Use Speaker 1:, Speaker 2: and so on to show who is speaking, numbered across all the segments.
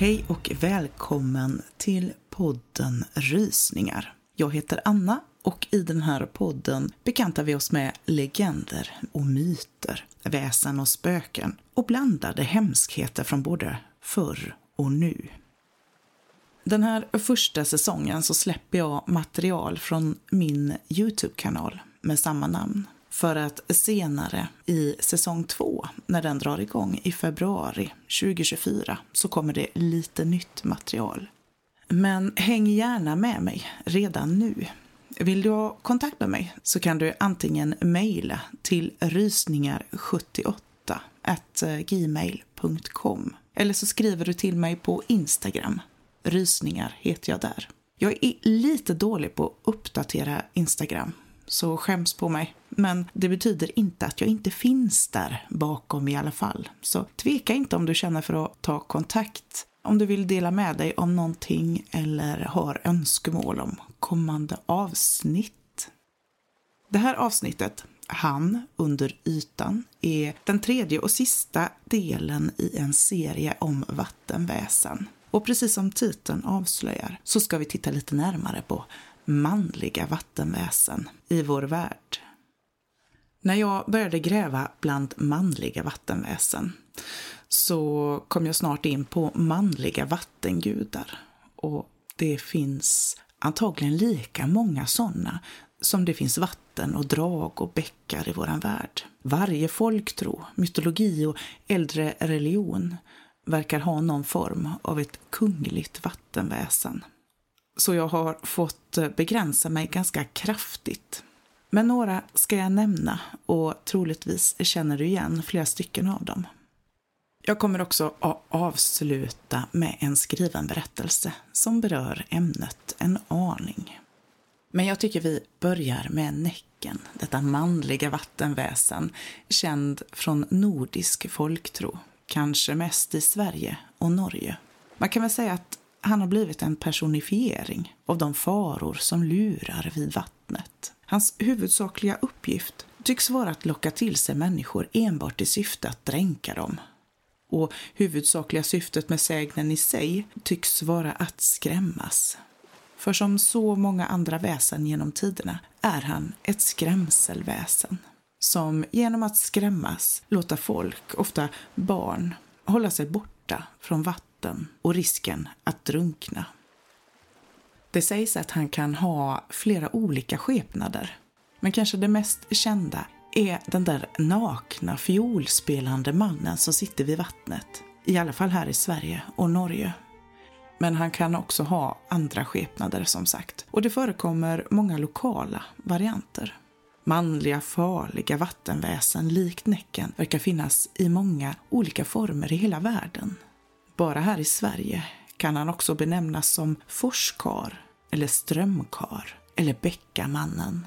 Speaker 1: Hej och välkommen till podden Rysningar. Jag heter Anna och i den här podden bekantar vi oss med legender och myter, väsen och spöken och blandade hemskheter från både förr och nu. Den här första säsongen så släpper jag material från min Youtube-kanal med samma namn. För att senare i säsong två, när den drar igång i februari 2024, så kommer det lite nytt material. Men häng gärna med mig redan nu. Vill du ha kontakt med mig så kan du antingen mejla till rysningar78 gmail.com eller så skriver du till mig på Instagram. Rysningar heter jag där. Jag är lite dålig på att uppdatera Instagram, så skäms på mig. Men det betyder inte att jag inte finns där bakom i alla fall. Så tveka inte om du känner för att ta kontakt. Om du vill dela med dig om någonting eller har önskemål om kommande avsnitt. Det här avsnittet, Han under ytan, är den tredje och sista delen i en serie om vattenväsen. Och precis som titeln avslöjar så ska vi titta lite närmare på manliga vattenväsen i vår värld. När jag började gräva bland manliga vattenväsen så kom jag snart in på manliga vattengudar. Och det finns antagligen lika många sådana som det finns vatten och drag och bäckar i våran värld. Varje folktro, mytologi och äldre religion verkar ha någon form av ett kungligt vattenväsen. Så jag har fått eh, begränsa mig ganska kraftigt. Men några ska jag nämna och troligtvis känner du igen flera stycken av dem. Jag kommer också att avsluta med en skriven berättelse som berör ämnet en aning. Men jag tycker vi börjar med Näcken, detta manliga vattenväsen, känd från nordisk folktro, kanske mest i Sverige och Norge. Man kan väl säga att han har blivit en personifiering av de faror som lurar vid vattnet. Hans huvudsakliga uppgift tycks vara att locka till sig människor enbart i syfte att dränka dem. Och huvudsakliga syftet med sägnen i sig tycks vara att skrämmas. För som så många andra väsen genom tiderna är han ett skrämselväsen som genom att skrämmas låta folk, ofta barn, hålla sig borta från vattnet vatten och risken att drunkna. Det sägs att han kan ha flera olika skepnader, men kanske det mest kända är den där nakna fiolspelande mannen som sitter vid vattnet. I alla fall här i Sverige och Norge. Men han kan också ha andra skepnader som sagt. Och det förekommer många lokala varianter. Manliga farliga vattenväsen likt Näcken verkar finnas i många olika former i hela världen. Bara här i Sverige kan han också benämnas som forskar eller strömkar eller bäckamannen.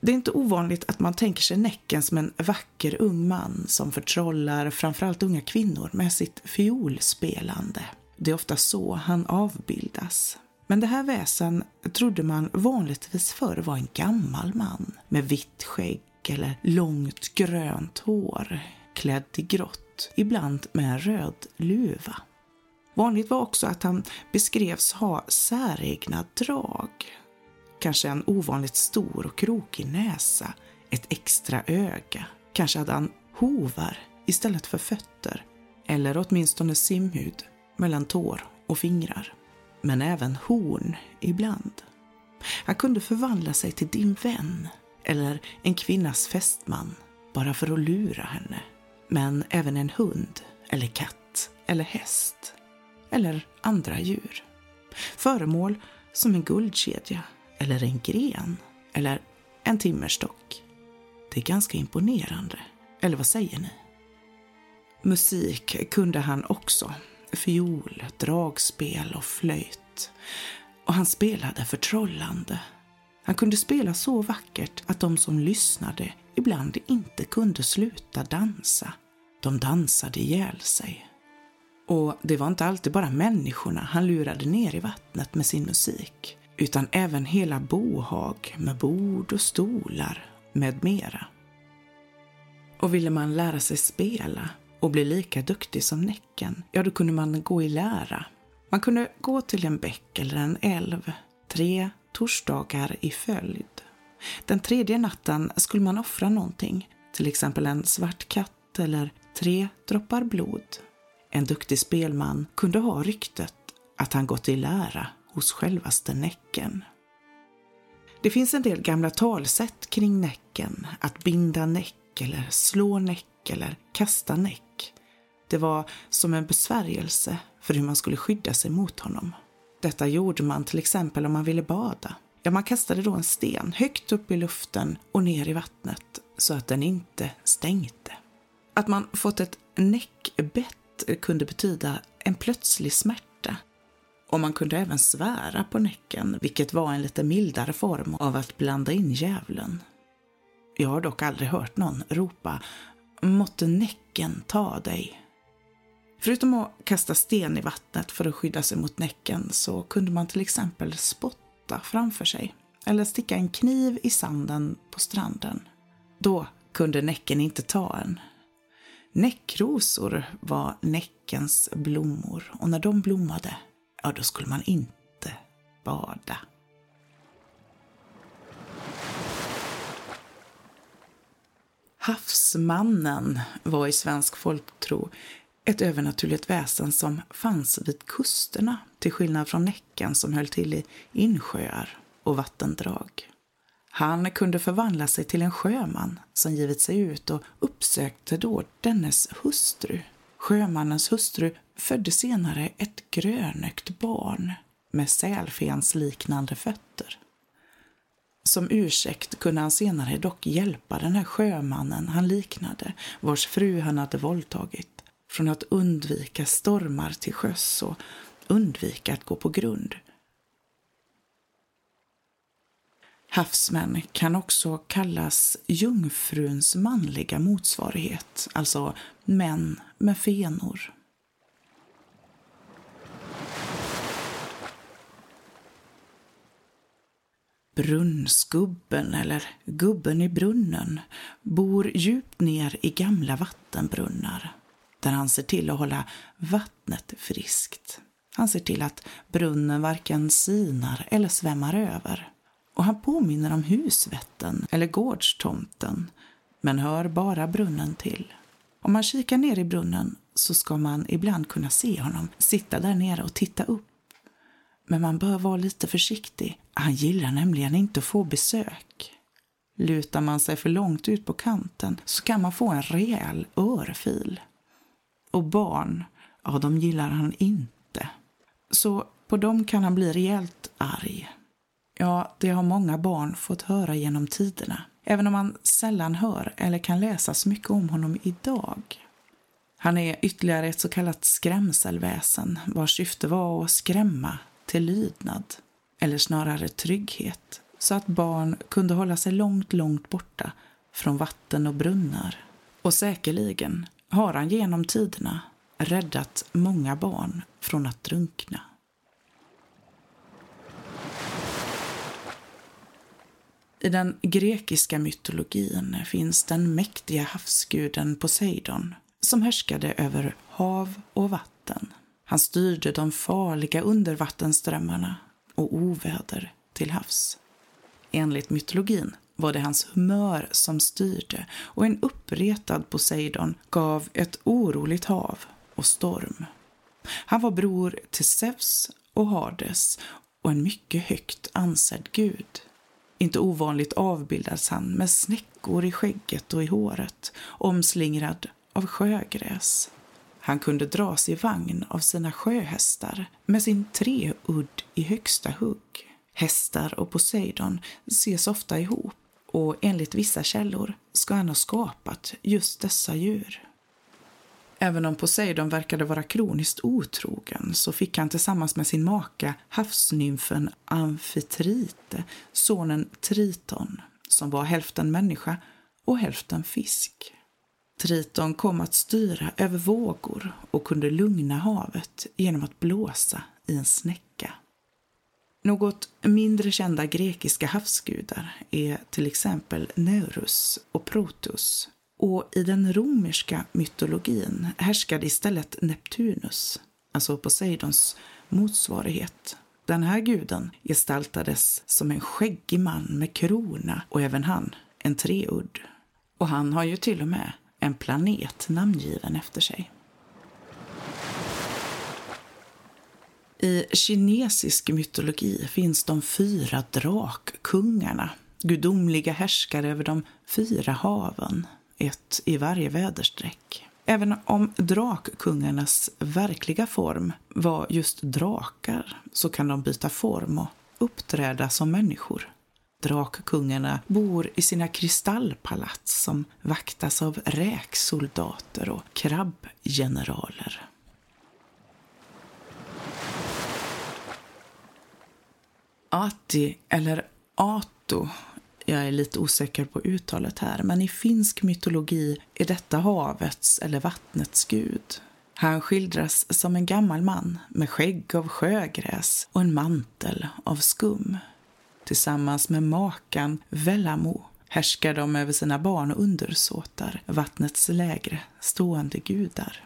Speaker 1: Det är inte ovanligt att man tänker sig Näcken som en vacker ung man som förtrollar framförallt unga kvinnor med sitt fiolspelande. Det är ofta så han avbildas. Men det här väsen trodde man vanligtvis förr var en gammal man med vitt skägg eller långt grönt hår, klädd i grått, ibland med en röd luva. Vanligt var också att han beskrevs ha säregna drag. Kanske en ovanligt stor och krokig näsa, ett extra öga. Kanske hade han hovar istället för fötter, eller åtminstone simhud mellan tår och fingrar men även horn ibland. Han kunde förvandla sig till din vän eller en kvinnas fästman bara för att lura henne. Men även en hund eller katt eller häst eller andra djur. Föremål som en guldkedja eller en gren eller en timmerstock. Det är ganska imponerande, eller vad säger ni? Musik kunde han också fiol, dragspel och flöjt. Och han spelade förtrollande. Han kunde spela så vackert att de som lyssnade ibland inte kunde sluta dansa. De dansade ihjäl sig. Och det var inte alltid bara människorna han lurade ner i vattnet med sin musik, utan även hela bohag med bord och stolar med mera. Och ville man lära sig spela och bli lika duktig som Näcken, ja då kunde man gå i lära. Man kunde gå till en bäck eller en älv tre torsdagar i följd. Den tredje natten skulle man offra någonting, till exempel en svart katt eller tre droppar blod. En duktig spelman kunde ha ryktet att han gått i lära hos självaste Näcken. Det finns en del gamla talsätt kring Näcken, att binda näck eller slå näck eller kasta näck. Det var som en besvärjelse för hur man skulle skydda sig mot honom. Detta gjorde man till exempel om man ville bada. Ja, man kastade då en sten högt upp i luften och ner i vattnet så att den inte stänkte. Att man fått ett näckbett kunde betyda en plötslig smärta. Och man kunde även svära på näcken, vilket var en lite mildare form av att blanda in djävulen. Jag har dock aldrig hört någon ropa ”Måtte näcken ta dig”. Förutom att kasta sten i vattnet för att skydda sig mot näcken så kunde man till exempel spotta framför sig eller sticka en kniv i sanden på stranden. Då kunde näcken inte ta en. Näckrosor var näckens blommor och när de blommade, ja då skulle man inte bada. Havsmannen var i svensk folktro ett övernaturligt väsen som fanns vid kusterna till skillnad från Näcken som höll till i insjöar och vattendrag. Han kunde förvandla sig till en sjöman som givit sig ut och uppsökte då dennes hustru. Sjömannens hustru födde senare ett grönögt barn med sälfensliknande fötter. Som ursäkt kunde han senare dock hjälpa den här sjömannen han liknade, vars fru han hade våldtagit, från att undvika stormar till sjöss och undvika att gå på grund. Havsmän kan också kallas jungfruns manliga motsvarighet, alltså män med fenor. Brunnsgubben, eller gubben i brunnen, bor djupt ner i gamla vattenbrunnar där han ser till att hålla vattnet friskt. Han ser till att brunnen varken sinar eller svämmar över. Och han påminner om husvätten eller gårdstomten, men hör bara brunnen till. Om man kikar ner i brunnen så ska man ibland kunna se honom sitta där nere och titta upp men man bör vara lite försiktig. Han gillar nämligen inte att få besök. Lutar man sig för långt ut på kanten så kan man få en rejäl örfil. Och barn, ja, de gillar han inte. Så på dem kan han bli rejält arg. Ja, det har många barn fått höra genom tiderna. Även om man sällan hör eller kan läsa så mycket om honom idag. Han är ytterligare ett så kallat skrämselväsen vars syfte var att skrämma till lydnad, eller snarare trygghet, så att barn kunde hålla sig långt, långt borta från vatten och brunnar. Och säkerligen har han genom tiderna räddat många barn från att drunkna. I den grekiska mytologin finns den mäktiga havsguden Poseidon som härskade över hav och vatten. Han styrde de farliga undervattensströmmarna och oväder till havs. Enligt mytologin var det hans humör som styrde och en uppretad Poseidon gav ett oroligt hav och storm. Han var bror till Zeus och Hades och en mycket högt ansedd gud. Inte ovanligt avbildas han med snäckor i skägget och i håret, omslingrad av sjögräs. Han kunde dras i vagn av sina sjöhästar med sin treudd i högsta hugg. Hästar och Poseidon ses ofta ihop och enligt vissa källor ska han ha skapat just dessa djur. Även om Poseidon verkade vara kroniskt otrogen så fick han tillsammans med sin maka havsnymfen Amfitrite sonen Triton som var hälften människa och hälften fisk. Triton kom att styra över vågor och kunde lugna havet genom att blåsa i en snäcka. Något mindre kända grekiska havsgudar är till exempel Neurus och Protus. Och i den romerska mytologin härskade istället Neptunus, alltså Poseidons motsvarighet. Den här guden gestaltades som en skäggig man med krona och även han en treudd. Och han har ju till och med en planet namngiven efter sig. I kinesisk mytologi finns de fyra drakkungarna, gudomliga härskare över de fyra haven, ett i varje väderstreck. Även om drakkungarnas verkliga form var just drakar så kan de byta form och uppträda som människor. Drakkungarna bor i sina kristallpalats som vaktas av räksoldater och krabbgeneraler. Ati, eller Ato, jag är lite osäker på uttalet här, men i finsk mytologi är detta havets eller vattnets gud. Han skildras som en gammal man med skägg av sjögräs och en mantel av skum. Tillsammans med makan Vellamo härskar de över sina barn och undersåtar, vattnets lägre stående gudar.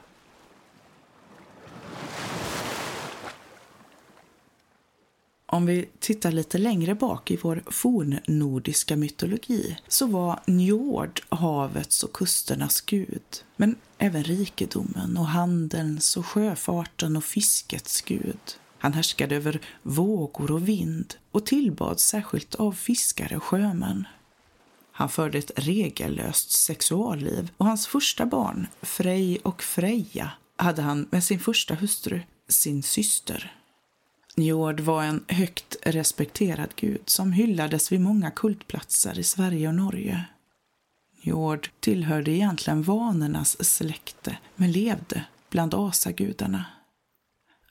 Speaker 1: Om vi tittar lite längre bak i vår fornnordiska mytologi så var Njord havets och kusternas gud, men även rikedomen och handelns och sjöfarten och fiskets gud. Han härskade över vågor och vind och tillbad särskilt av fiskare och sjömän. Han förde ett regellöst sexualliv och hans första barn, Frej och Freja, hade han med sin första hustru, sin syster. Njord var en högt respekterad gud som hyllades vid många kultplatser i Sverige och Norge. Njord tillhörde egentligen vanernas släkte men levde bland asagudarna.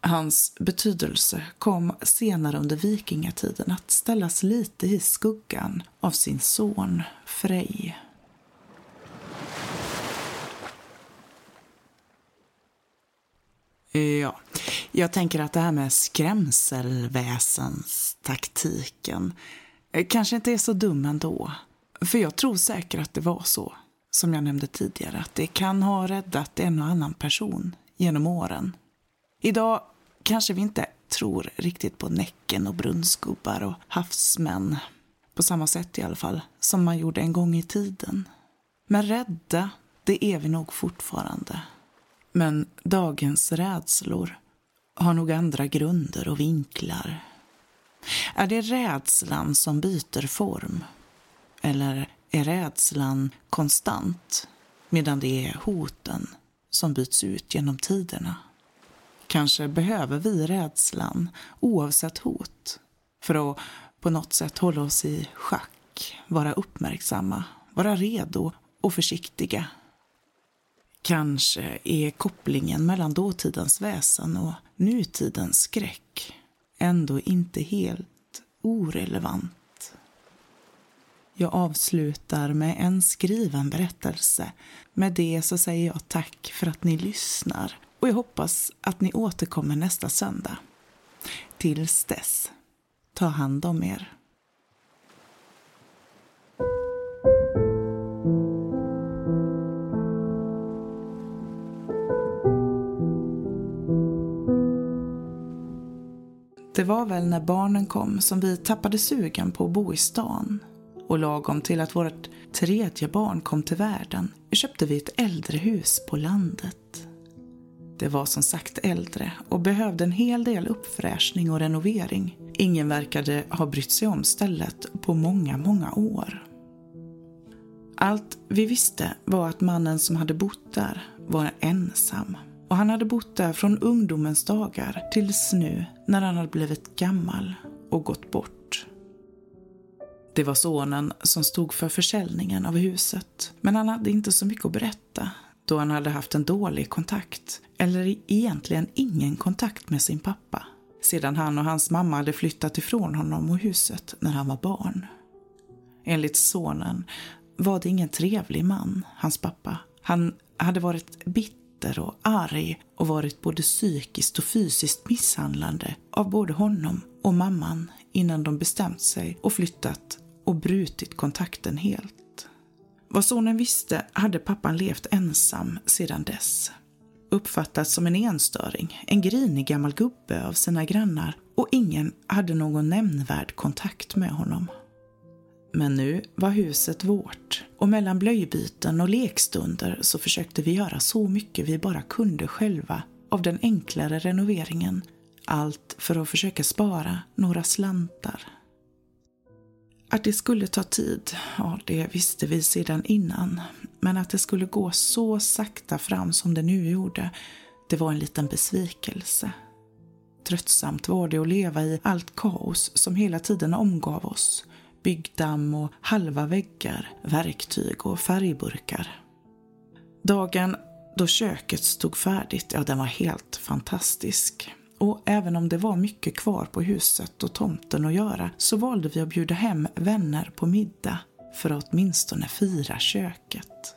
Speaker 1: Hans betydelse kom senare under vikingatiden att ställas lite i skuggan av sin son Frej. Ja, jag tänker att det här med skrämselväsenstaktiken eh, kanske inte är så dum ändå. För jag tror säkert att det var så, som jag nämnde tidigare, att det kan ha räddat en och annan person genom åren. Idag kanske vi inte tror riktigt på Näcken och brunnsgubbar och havsmän, på samma sätt i alla fall, som man gjorde en gång i tiden. Men rädda, det är vi nog fortfarande. Men dagens rädslor har nog andra grunder och vinklar. Är det rädslan som byter form? Eller är rädslan konstant medan det är hoten som byts ut genom tiderna? Kanske behöver vi rädslan oavsett hot för att på något sätt hålla oss i schack, vara uppmärksamma, vara redo och försiktiga Kanske är kopplingen mellan dåtidens väsen och nutidens skräck ändå inte helt orelevant. Jag avslutar med en skriven berättelse. Med det så säger jag tack för att ni lyssnar och jag hoppas att ni återkommer nästa söndag. Tills dess, ta hand om er. Det var väl när barnen kom som vi tappade sugen på att bo i stan. Och lagom till att vårt tredje barn kom till världen köpte vi ett äldre hus på landet. Det var som sagt äldre och behövde en hel del uppfräschning och renovering. Ingen verkade ha brytt sig om stället på många, många år. Allt vi visste var att mannen som hade bott där var ensam och han hade bott där från ungdomens dagar tills nu när han hade blivit gammal och gått bort. Det var sonen som stod för försäljningen av huset, men han hade inte så mycket att berätta då han hade haft en dålig kontakt, eller egentligen ingen kontakt med sin pappa, sedan han och hans mamma hade flyttat ifrån honom och huset när han var barn. Enligt sonen var det ingen trevlig man, hans pappa. Han hade varit bitter bitter och arg och varit både psykiskt och fysiskt misshandlande av både honom och mamman innan de bestämt sig och flyttat och brutit kontakten helt. Vad sonen visste hade pappan levt ensam sedan dess. Uppfattats som en enstöring, en grinig gammal gubbe av sina grannar och ingen hade någon nämnvärd kontakt med honom. Men nu var huset vårt och mellan blöjbyten och lekstunder så försökte vi göra så mycket vi bara kunde själva av den enklare renoveringen. Allt för att försöka spara några slantar. Att det skulle ta tid, ja det visste vi sedan innan. Men att det skulle gå så sakta fram som det nu gjorde, det var en liten besvikelse. Tröttsamt var det att leva i allt kaos som hela tiden omgav oss. Byggdamm och halva väggar, verktyg och färgburkar. Dagen då köket stod färdigt, ja den var helt fantastisk. Och även om det var mycket kvar på huset och tomten att göra så valde vi att bjuda hem vänner på middag för att åtminstone fira köket.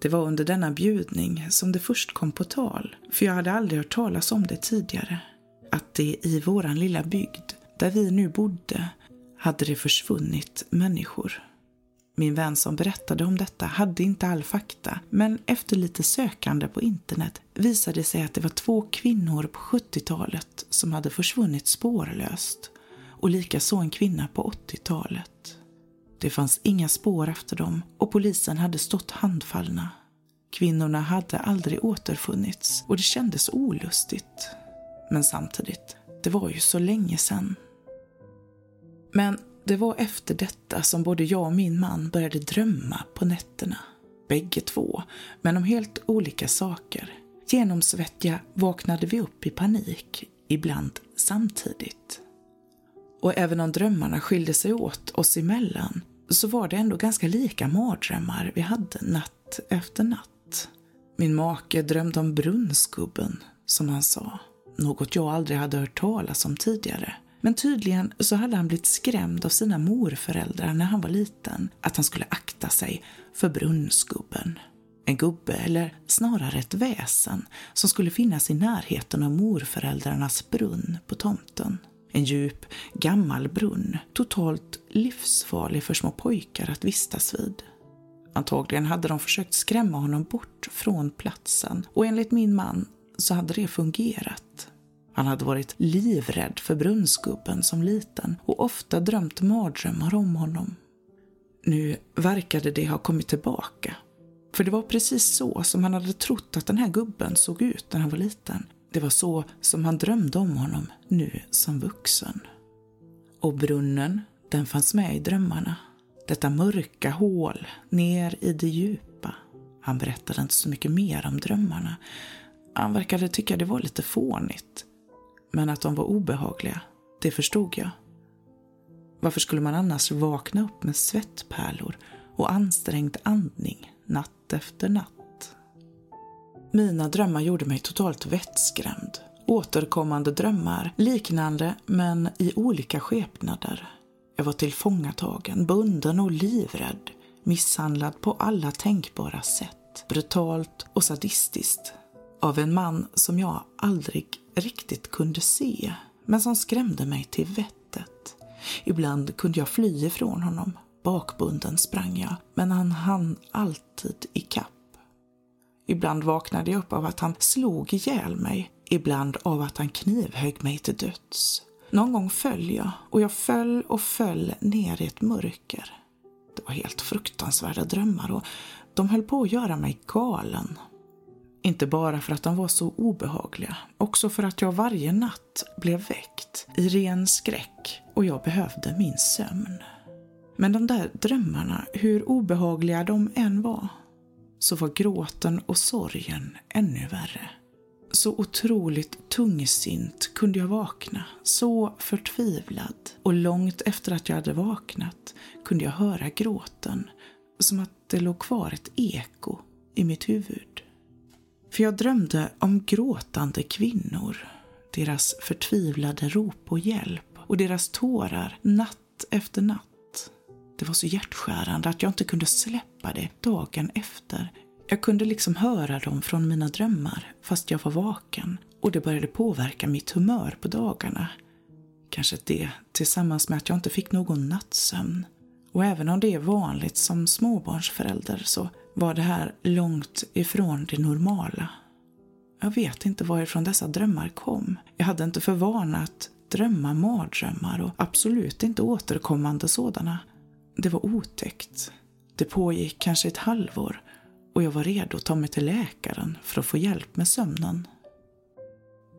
Speaker 1: Det var under denna bjudning som det först kom på tal, för jag hade aldrig hört talas om det tidigare, att det i våran lilla bygd, där vi nu bodde, hade det försvunnit människor. Min vän som berättade om detta hade inte all fakta, men efter lite sökande på internet visade det sig att det var två kvinnor på 70-talet som hade försvunnit spårlöst och likaså en kvinna på 80-talet. Det fanns inga spår efter dem och polisen hade stått handfallna. Kvinnorna hade aldrig återfunnits och det kändes olustigt. Men samtidigt, det var ju så länge sedan. Men det var efter detta som både jag och min man började drömma på nätterna. Bägge två, men om helt olika saker. Genomsvettiga vaknade vi upp i panik, ibland samtidigt. Och även om drömmarna skilde sig åt oss emellan så var det ändå ganska lika mardrömmar vi hade natt efter natt. Min make drömde om brunnsgubben, som han sa. Något jag aldrig hade hört talas om tidigare. Men tydligen så hade han blivit skrämd av sina morföräldrar när han var liten att han skulle akta sig för brunnsgubben. En gubbe, eller snarare ett väsen, som skulle finnas i närheten av morföräldrarnas brunn på tomten. En djup, gammal brunn, totalt livsfarlig för små pojkar att vistas vid. Antagligen hade de försökt skrämma honom bort från platsen och enligt min man så hade det fungerat. Han hade varit livrädd för brunnsgubben som liten och ofta drömt mardrömmar om honom. Nu verkade det ha kommit tillbaka. För det var precis så som han hade trott att den här gubben såg ut när han var liten. Det var så som han drömde om honom nu som vuxen. Och brunnen, den fanns med i drömmarna. Detta mörka hål ner i det djupa. Han berättade inte så mycket mer om drömmarna. Han verkade tycka det var lite fånigt. Men att de var obehagliga, det förstod jag. Varför skulle man annars vakna upp med svettpärlor och ansträngd andning natt efter natt? Mina drömmar gjorde mig totalt vettskrämd. Återkommande drömmar, liknande men i olika skepnader. Jag var tillfångatagen, bunden och livrädd, misshandlad på alla tänkbara sätt, brutalt och sadistiskt. Av en man som jag aldrig riktigt kunde se, men som skrämde mig till vettet. Ibland kunde jag fly ifrån honom. Bakbunden sprang jag, men han hann alltid i kapp. Ibland vaknade jag upp av att han slog ihjäl mig, ibland av att han knivhögg mig till döds. Någon gång föll jag och jag föll och föll ner i ett mörker. Det var helt fruktansvärda drömmar och de höll på att göra mig galen. Inte bara för att de var så obehagliga, också för att jag varje natt blev väckt i ren skräck och jag behövde min sömn. Men de där drömmarna, hur obehagliga de än var, så var gråten och sorgen ännu värre. Så otroligt tungsint kunde jag vakna, så förtvivlad. Och långt efter att jag hade vaknat kunde jag höra gråten, som att det låg kvar ett eko i mitt huvud. För jag drömde om gråtande kvinnor, deras förtvivlade rop på hjälp och deras tårar natt efter natt. Det var så hjärtskärande att jag inte kunde släppa det dagen efter. Jag kunde liksom höra dem från mina drömmar fast jag var vaken och det började påverka mitt humör på dagarna. Kanske det, tillsammans med att jag inte fick någon nattsömn Och även om det är vanligt som småbarnsförälder så var det här långt ifrån det normala. Jag vet inte varifrån dessa drömmar kom. Jag hade inte för vana att drömma mardrömmar och absolut inte återkommande sådana. Det var otäckt. Det pågick kanske ett halvår och jag var redo att ta mig till läkaren för att få hjälp med sömnen.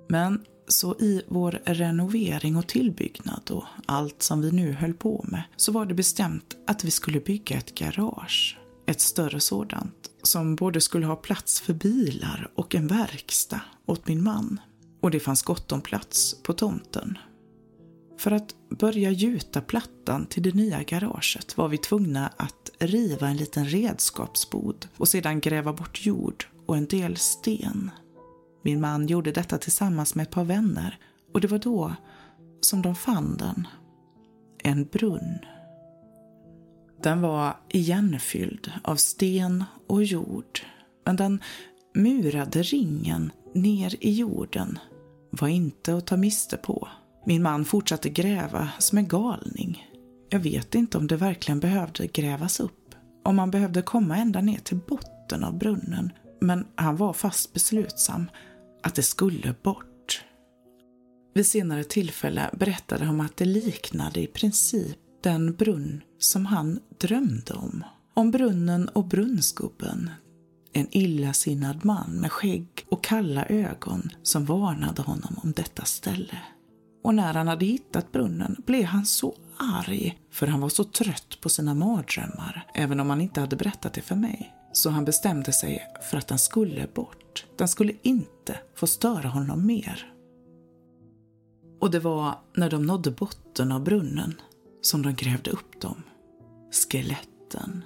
Speaker 1: Men så i vår renovering och tillbyggnad och allt som vi nu höll på med så var det bestämt att vi skulle bygga ett garage. Ett större sådant som både skulle ha plats för bilar och en verkstad åt min man. Och det fanns gott om plats på tomten. För att börja gjuta plattan till det nya garaget var vi tvungna att riva en liten redskapsbod och sedan gräva bort jord och en del sten. Min man gjorde detta tillsammans med ett par vänner och det var då som de fann den. En brunn. Den var igenfylld av sten och jord, men den murade ringen ner i jorden var inte att ta miste på. Min man fortsatte gräva som en galning. Jag vet inte om det verkligen behövde grävas upp, om man behövde komma ända ner till botten av brunnen, men han var fast beslutsam att det skulle bort. Vid senare tillfälle berättade han att det liknade i princip den brunn som han drömde om. Om brunnen och brunnsgubben. En illasinnad man med skägg och kalla ögon som varnade honom om detta ställe. Och när han hade hittat brunnen blev han så arg för han var så trött på sina mardrömmar, även om han inte hade berättat det för mig. Så han bestämde sig för att den skulle bort. Den skulle inte få störa honom mer. Och det var när de nådde botten av brunnen som de grävde upp dem. Skeletten.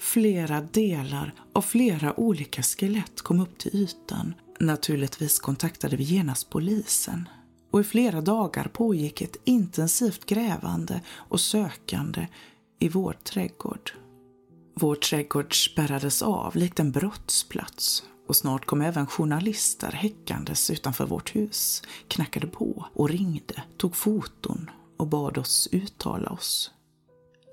Speaker 1: Flera delar av flera olika skelett kom upp till ytan. Naturligtvis kontaktade vi genast polisen. Och i flera dagar pågick ett intensivt grävande och sökande i vår trädgård. Vår trädgård spärrades av likt en brottsplats och snart kom även journalister häckandes utanför vårt hus, knackade på och ringde, tog foton och bad oss uttala oss.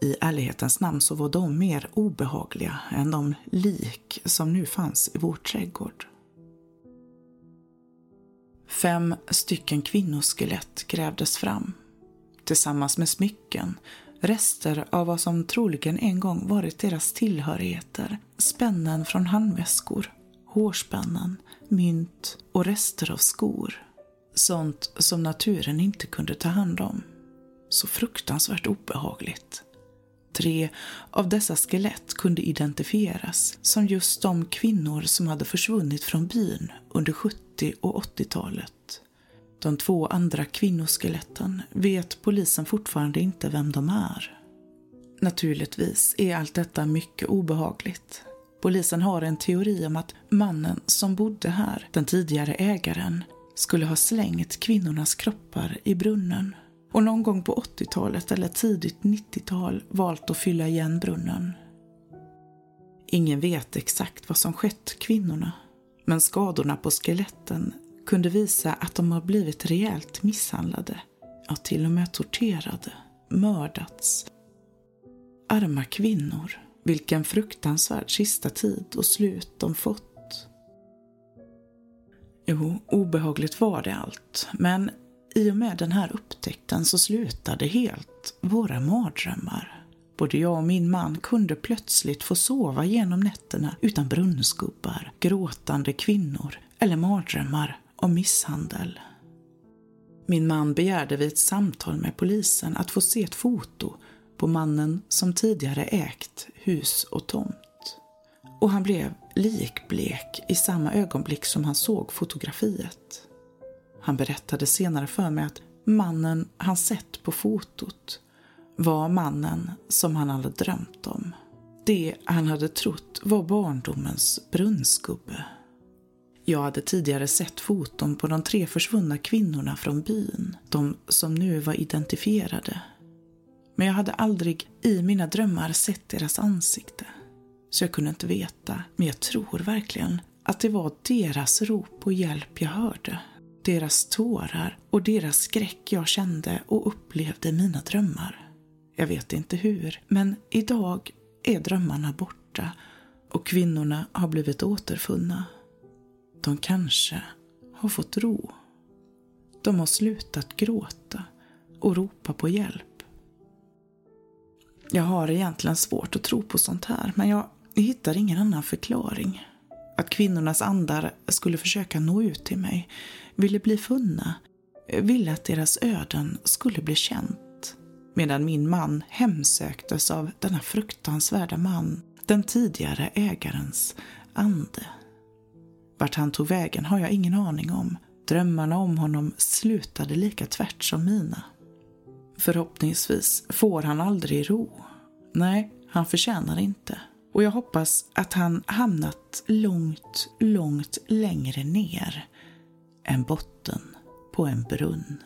Speaker 1: I ärlighetens namn så var de mer obehagliga än de lik som nu fanns i vår trädgård. Fem stycken kvinnoskelett grävdes fram. Tillsammans med smycken, rester av vad som troligen en gång varit deras tillhörigheter, spännen från handväskor, hårspännen, mynt och rester av skor. Sånt som naturen inte kunde ta hand om. Så fruktansvärt obehagligt. Tre av dessa skelett kunde identifieras som just de kvinnor som hade försvunnit från byn under 70 och 80-talet. De två andra kvinnoskeletten vet polisen fortfarande inte vem de är. Naturligtvis är allt detta mycket obehagligt. Polisen har en teori om att mannen som bodde här, den tidigare ägaren, skulle ha slängt kvinnornas kroppar i brunnen och någon gång på 80-talet eller tidigt 90-tal valt att fylla igen brunnen. Ingen vet exakt vad som skett kvinnorna, men skadorna på skeletten kunde visa att de har blivit rejält misshandlade, ja till och med torterade, mördats. Arma kvinnor, vilken fruktansvärd sista tid och slut de fått. Jo, obehagligt var det allt, men i och med den här upptäckten så slutade helt våra mardrömmar. Både jag och min man kunde plötsligt få sova genom nätterna utan brunnsgubbar, gråtande kvinnor eller mardrömmar om misshandel. Min man begärde vid ett samtal med polisen att få se ett foto på mannen som tidigare ägt hus och tomt. Och han blev likblek i samma ögonblick som han såg fotografiet. Han berättade senare för mig att mannen han sett på fotot var mannen som han hade drömt om. Det han hade trott var barndomens brunnsgubbe. Jag hade tidigare sett foton på de tre försvunna kvinnorna från byn, de som nu var identifierade. Men jag hade aldrig i mina drömmar sett deras ansikte. Så jag kunde inte veta, men jag tror verkligen att det var deras rop på hjälp jag hörde deras tårar och deras skräck jag kände och upplevde i mina drömmar. Jag vet inte hur, men idag är drömmarna borta och kvinnorna har blivit återfunna. De kanske har fått ro. De har slutat gråta och ropa på hjälp. Jag har egentligen svårt att tro på sånt här, men jag hittar ingen annan förklaring. Att kvinnornas andar skulle försöka nå ut till mig, ville bli funna, ville att deras öden skulle bli känt. Medan min man hemsöktes av denna fruktansvärda man, den tidigare ägarens ande. Vart han tog vägen har jag ingen aning om. Drömmarna om honom slutade lika tvärt som mina. Förhoppningsvis får han aldrig ro. Nej, han förtjänar inte. Och jag hoppas att han hamnat långt, långt längre ner än botten på en brunn.